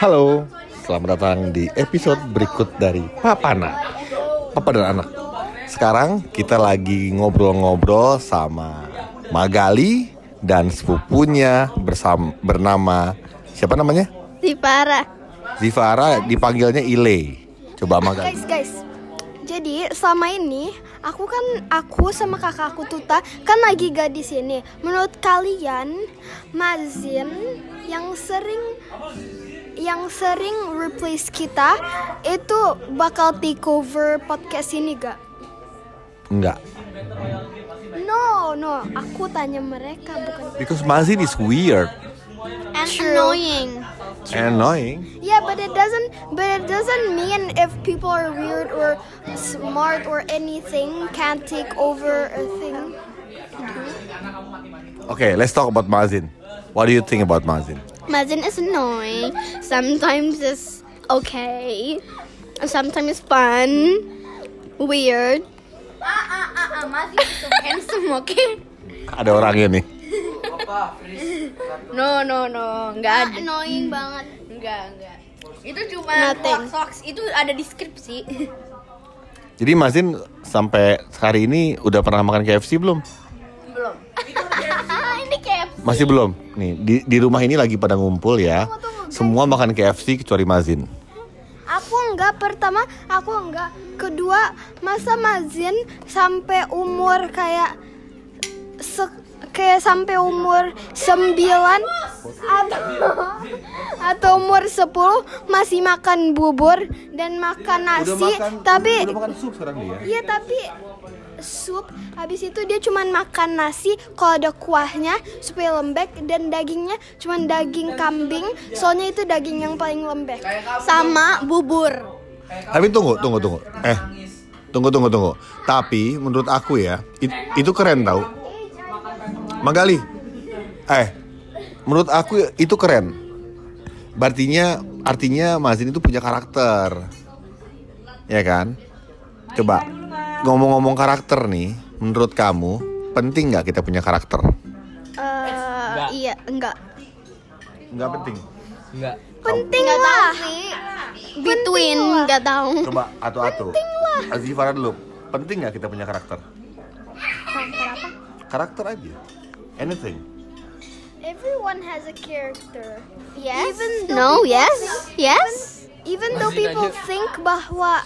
Halo, selamat datang di episode berikut dari Papana Papa dan anak Sekarang kita lagi ngobrol-ngobrol sama Magali dan sepupunya bersama bernama siapa namanya? Zipara. Zivara dipanggilnya Ile. Coba Magali. Guys, guys. Jadi selama ini aku kan aku sama kakak aku Tuta kan lagi gak di sini. Menurut kalian Mazin yang sering yang sering replace kita itu bakal take over podcast ini gak? Enggak. No, no. Aku tanya mereka bukan. Because Mazin is weird And annoying. and annoying. Yeah, but it doesn't. But it doesn't mean if people are weird or smart or anything can't take over a thing. Okay, let's talk about Mazin. What do you think about Mazin? Mazin is annoying. Sometimes it's okay. Sometimes it's fun. Weird. Ah ah ah ah. Mazin is so handsome, okay? Ada orangnya nih. No no no, nggak ada. Annoying banget. Enggak enggak. Itu cuma hoax. Itu ada di skripsi. Jadi Mazin sampai hari ini udah pernah makan KFC? Belum. Masih belum. Nih di, di rumah ini lagi pada ngumpul ya. Semua makan KFC kecuali Mazin. Aku enggak pertama, aku enggak. Kedua, masa Mazin sampai umur kayak se- kayak sampai umur 9 atau atau umur 10 masih makan bubur dan makan nasi tapi makan sup sekarang dia. Iya tapi sup habis itu dia cuman makan nasi kalau ada kuahnya supaya lembek dan dagingnya cuman daging kambing soalnya itu daging yang paling lembek sama bubur Tapi tunggu, tunggu, tunggu. Eh, tunggu, tunggu, tunggu. Tapi menurut aku ya, it- itu keren tau. Magali, eh, menurut aku itu keren. Berartinya, artinya Mazin itu punya karakter, ya kan? Coba ngomong-ngomong karakter nih, menurut kamu penting nggak kita punya karakter? Eh, iya enggak Nggak penting. Enggak. penting lah between nggak tahu Coba atu-atu. Azifara dulu. Penting nggak kita punya karakter? Karakter aja. Anything. Everyone has a character. Yes. Even no. Yes. Yes. Even though people think bahwa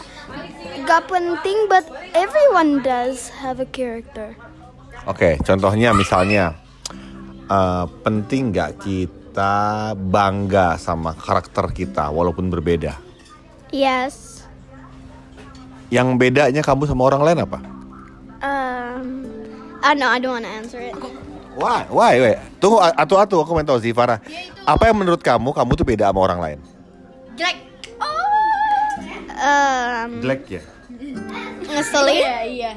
gak penting, but everyone does have a character. Oke, contohnya misalnya eh, penting nggak kita bangga sama karakter kita walaupun berbeda. Yes. Yang bedanya kamu sama orang lain apa? Um. I know. I don't want to answer it. Why? Why? Why? Tunggu, atu-atu aku mau tahu sih Farah. Apa yang menurut kamu kamu tuh beda sama orang lain? Jelek. Um. Jelek ya. Ngeselin. Iya iya.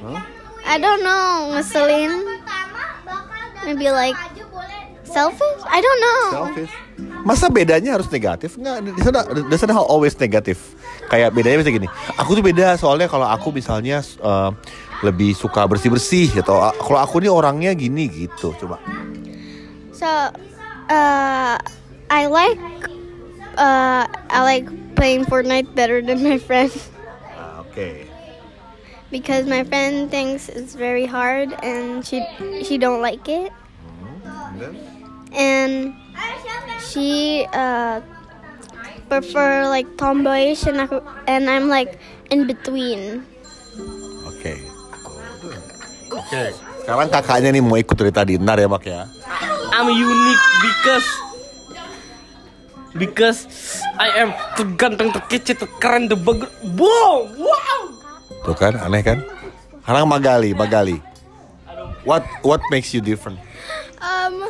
I don't know. Ngeselin. Maybe like selfish. I don't know. Selfish. Masa bedanya harus negatif? Enggak, di sana di sana hal always negatif. Kayak bedanya bisa gini. Aku tuh beda soalnya kalau aku misalnya eh, lebih suka bersih-bersih atau ah, kalau aku nih orangnya gini gitu. Coba. So, uh, I like, uh, I like playing Fortnite better than my friend Ah, Oke. because my friend thinks it's very hard and she she don't like it and she uh prefer like tomboyish and aku, and I'm like in between. Oke. Oke. Sekarang kakaknya nih mau ikut dari tadi. Ntar ya, Mak ya. I'm unique because because I am terganteng, terkece, terkeren, terbagus. Wow, wow. Tuh kan, aneh kan? Sekarang Magali, Magali. What what makes you different? Um,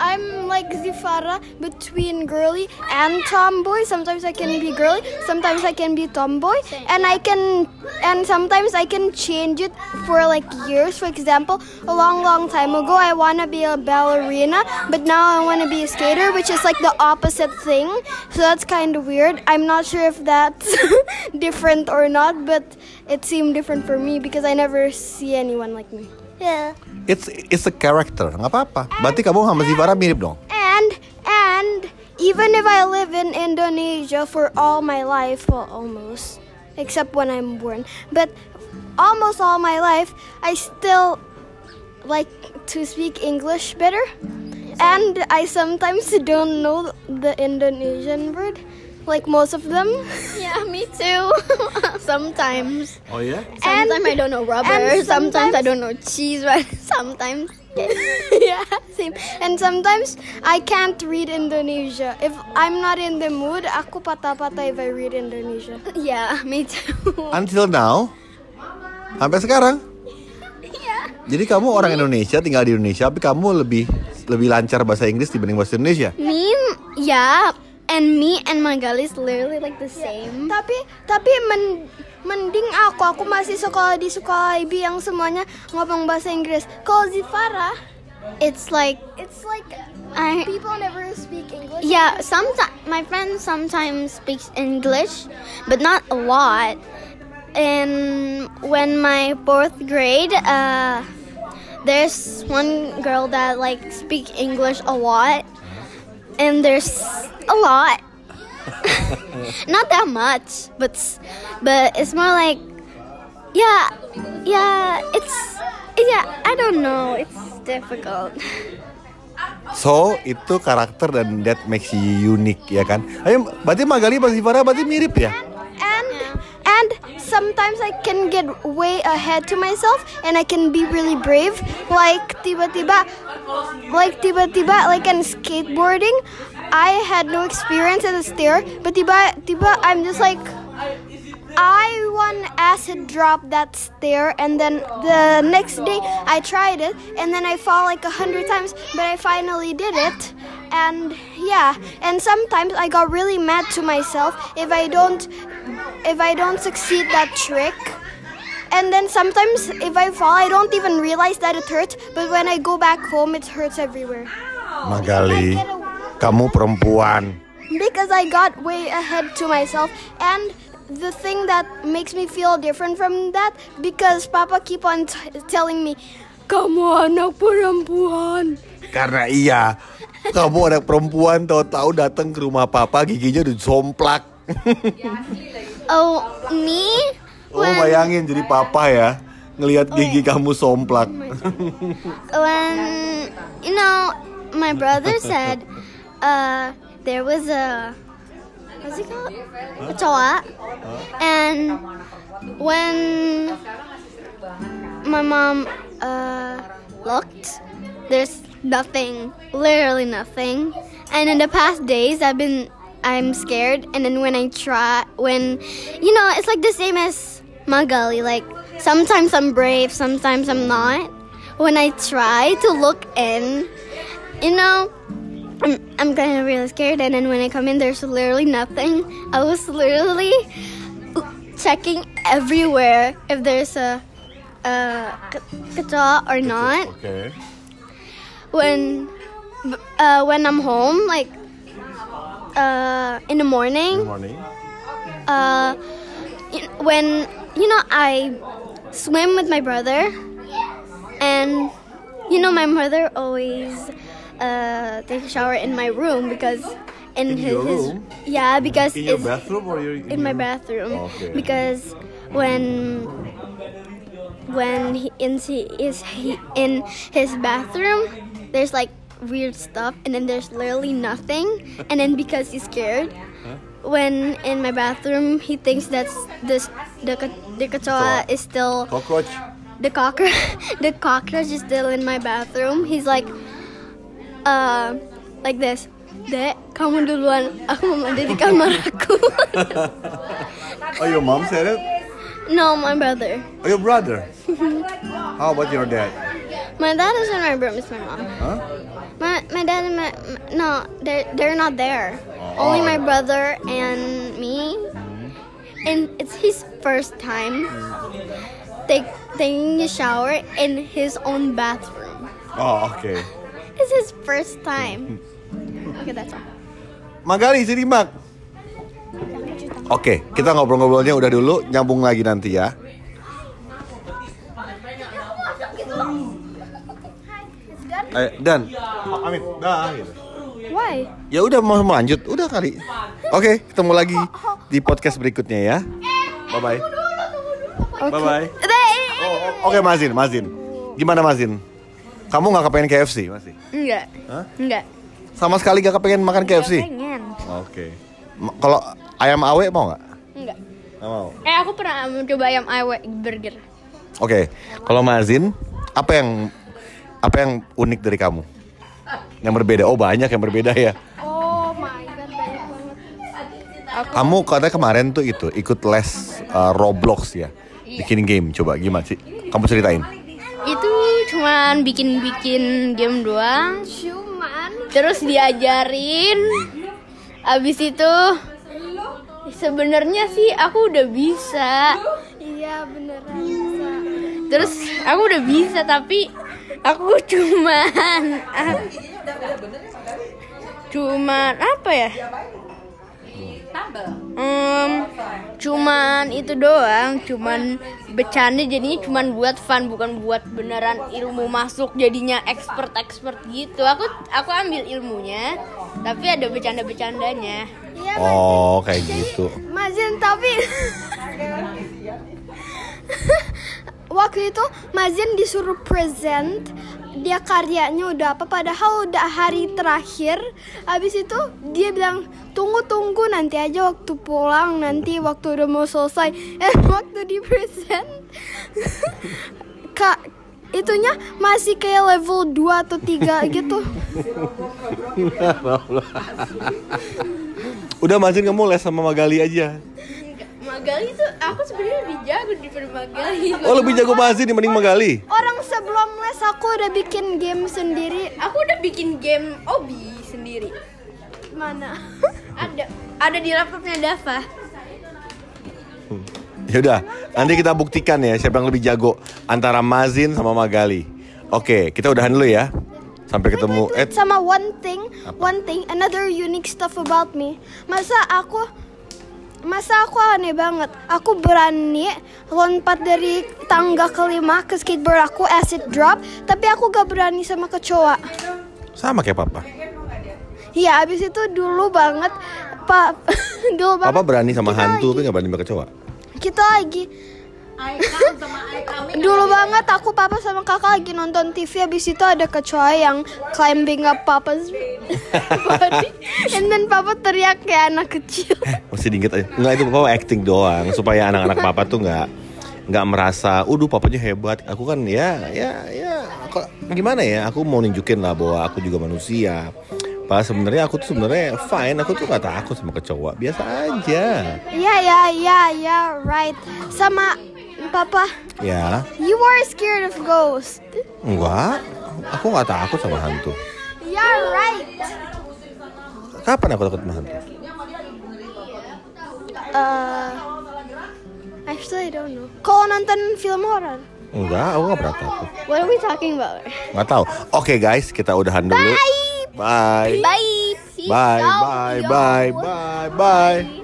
I'm like Zifara between girly and tomboy. Sometimes I can be girly, sometimes I can be tomboy, and I can and sometimes I can change it for like years. For example, a long, long time ago, I wanna be a ballerina, but now I wanna be a skater, which is like the opposite thing. So that's kind of weird. I'm not sure if that's different or not, but it seemed different for me because I never see anyone like me. Yeah. It's it's a character, nggak apa-apa. Berarti kamu sama Zivara mirip dong. And and even if I live in Indonesia for all my life, well, almost, except when I'm born, but almost all my life, I still like to speak English better. And I sometimes don't know the Indonesian word, like most of them. Yeah, me too. sometimes. Oh ya? Sometimes I don't know rubber. and Sometimes, I sometimes- don't know cheese. But sometimes. yeah, same. And sometimes I can't read Indonesia. If I'm not in the mood, aku patah-patah if I read Indonesia. yeah, me too. Until now, sampai sekarang. yeah. Jadi kamu orang Indonesia tinggal di Indonesia, tapi kamu lebih lebih lancar bahasa Inggris dibanding bahasa Indonesia. Me, yeah. And me and Magali is literally like the same. Tapi tapi men, mending aku aku masih sekolah di sekolah IB yang semuanya ngomong bahasa Inggris. Kalau Zifara, It's like it's like I. people never speak English. Yeah, sometimes my friend sometimes speaks English, but not a lot. And when my fourth grade, uh, there's one girl that like speak English a lot, and there's a lot. not that much, but but it's more like, yeah, yeah, it's yeah. I don't know. It's difficult. So itu karakter dan that makes you unique ya kan? Ayo, berarti Magali sama Zivara berarti mirip ya? And and sometimes I can get way ahead to myself and I can be really brave. Like tiba-tiba like tiba-tiba like in skateboarding, I had no experience at the stair, but tiba-tiba I'm just like I one acid drop that stair and then the next day I tried it and then I fall like a hundred times but I finally did it and yeah and sometimes I got really mad to myself if I don't if I don't succeed that trick and then sometimes if I fall I don't even realize that it hurts but when I go back home it hurts everywhere Magali, kamu perempuan. because I got way ahead to myself and the thing that makes me feel different from that because Papa keep on t- telling me kamu anak perempuan Karena iya, kamu anak perempuan tahu-tahu datang ke rumah papa giginya udah somplak. Oh, me? Oh bayangin jadi papa ya ngelihat gigi kamu somplak. when you know my brother said uh there was a what's it called? A toa and when my mom uh looked there's nothing literally nothing. And in the past days i've been i'm scared. And then when i try when you know it's like the same as magali like sometimes i'm brave sometimes i'm not when I try to look in, you know, I'm, I'm kind of really scared. And then when I come in, there's literally nothing. I was literally checking everywhere if there's a, a or not. Oke. When uh, when I'm home, like uh, in the morning, morning. uh, when you know I swim with my brother, and you know my mother always uh, takes a shower in my room because in, In his, your his- room? yeah because In your bathroom or your in my bathroom Okay. because when when he in he is he in his bathroom there's like weird stuff and then there's literally nothing and then because he's scared when in my bathroom he thinks that's this the the kachoa is still Cockroach. the cockroach the cockroach is still in my bathroom he's like uh like this Dek, kamu duluan, aku mau mandi di kamar aku. Oh, your mom said it? no, my brother. Oh, your brother? How about your dad? My dad is in my room. It's my mom. Huh? My my dad and my, my no, they're they're not there. Oh. Only my brother and me. And it's his first time take, taking a shower in his own bathroom. Oh, oke. It's his first time. Okay, that's all. Magali, sini Mak. Oke, kita ngobrol-ngobrolnya udah dulu, nyambung lagi nanti ya. Eh, dan Amin, dah gitu. Why? Ya udah mau lanjut, udah kali. Oke, ketemu lagi di podcast berikutnya ya. Bye bye. Bye bye. Oh, oh, oke Mazin, Mazin. Gimana Mazin? Kamu nggak kepengen KFC masih? Enggak. Hah? Enggak. Sama sekali gak kepengen makan KFC? Pengen. Oke. Ma- Kalau ayam awe mau nggak? Enggak. Nggak mau. Eh aku pernah mencoba ayam awe burger. Oke. Kalau Mazin, apa yang apa yang unik dari kamu? Yang berbeda? Oh banyak yang berbeda ya. Oh my god, banyak banget. Kamu katanya kemarin tuh itu ikut les uh, Roblox ya, bikin game. Coba gimana sih? Kamu ceritain. Itu cuman bikin-bikin game doang. Cuman Terus diajarin. Abis itu sebenarnya sih aku udah bisa. iya beneran bisa. Terus aku udah bisa tapi aku cuman cuman apa ya? Hmm, cuman itu doang, cuman bercanda jadinya cuman buat fun bukan buat beneran ilmu masuk jadinya expert expert gitu. Aku aku ambil ilmunya, tapi ada bercanda-bercandanya. Iya Oh kayak gitu. Mazin tapi waktu itu Mazin disuruh present dia karyanya udah apa padahal udah hari terakhir. Habis itu dia bilang tunggu tunggu nanti aja waktu pulang nanti waktu udah mau selesai. Eh waktu di present. Kak itunya masih kayak level 2 atau 3 gitu. Udah Mazin kamu les sama Magali aja. Magali tuh aku sebenarnya lebih jago daripada Magali. Oh lebih jago Mazin dibanding Magali. orang sebelum les aku udah bikin game sendiri Aku udah bikin game Obi sendiri. mana Ada ada di laptopnya Dava. Ya udah, nanti kita buktikan ya siapa yang lebih jago antara Mazin sama Magali. Oke, kita udahan dulu ya. Sampai ketemu. Eh, sama one thing, one thing, another unique stuff about me. Masa aku, masa aku aneh banget. Aku berani lompat dari tangga kelima ke skateboard aku acid drop, tapi aku gak berani sama kecoa. sama kayak Papa. Iya, abis itu dulu banget, pak, dulu banget. Papa berani sama kita hantu tapi lagi- nggak berani sama kecoa. Kita lagi. Dulu banget aku papa sama kakak lagi nonton TV habis itu ada kecoa yang climbing up papa's body and then papa teriak kayak anak kecil. Masih diinget aja. Enggak itu Papa acting doang supaya anak-anak Papa tuh nggak nggak merasa, "Uduh, papanya hebat." Aku kan ya ya ya kok gimana ya? Aku mau nunjukin lah bahwa aku juga manusia. Pas sebenarnya aku tuh sebenarnya fine, aku tuh gak takut sama kecoa, biasa aja. Iya ya ya ya right. Sama papa, Ya, you are scared of ghost. enggak, aku nggak takut sama hantu. Yeah right. Kapan aku takut sama hantu? Uh, actually I don't know. Kalau nonton film horor. Enggak, aku gak pernah takut. What are we talking about? Nggak tahu. Oke guys, kita udahan dulu. Bye. Bye. Bye, out, bye, y'all. bye, bye, bye.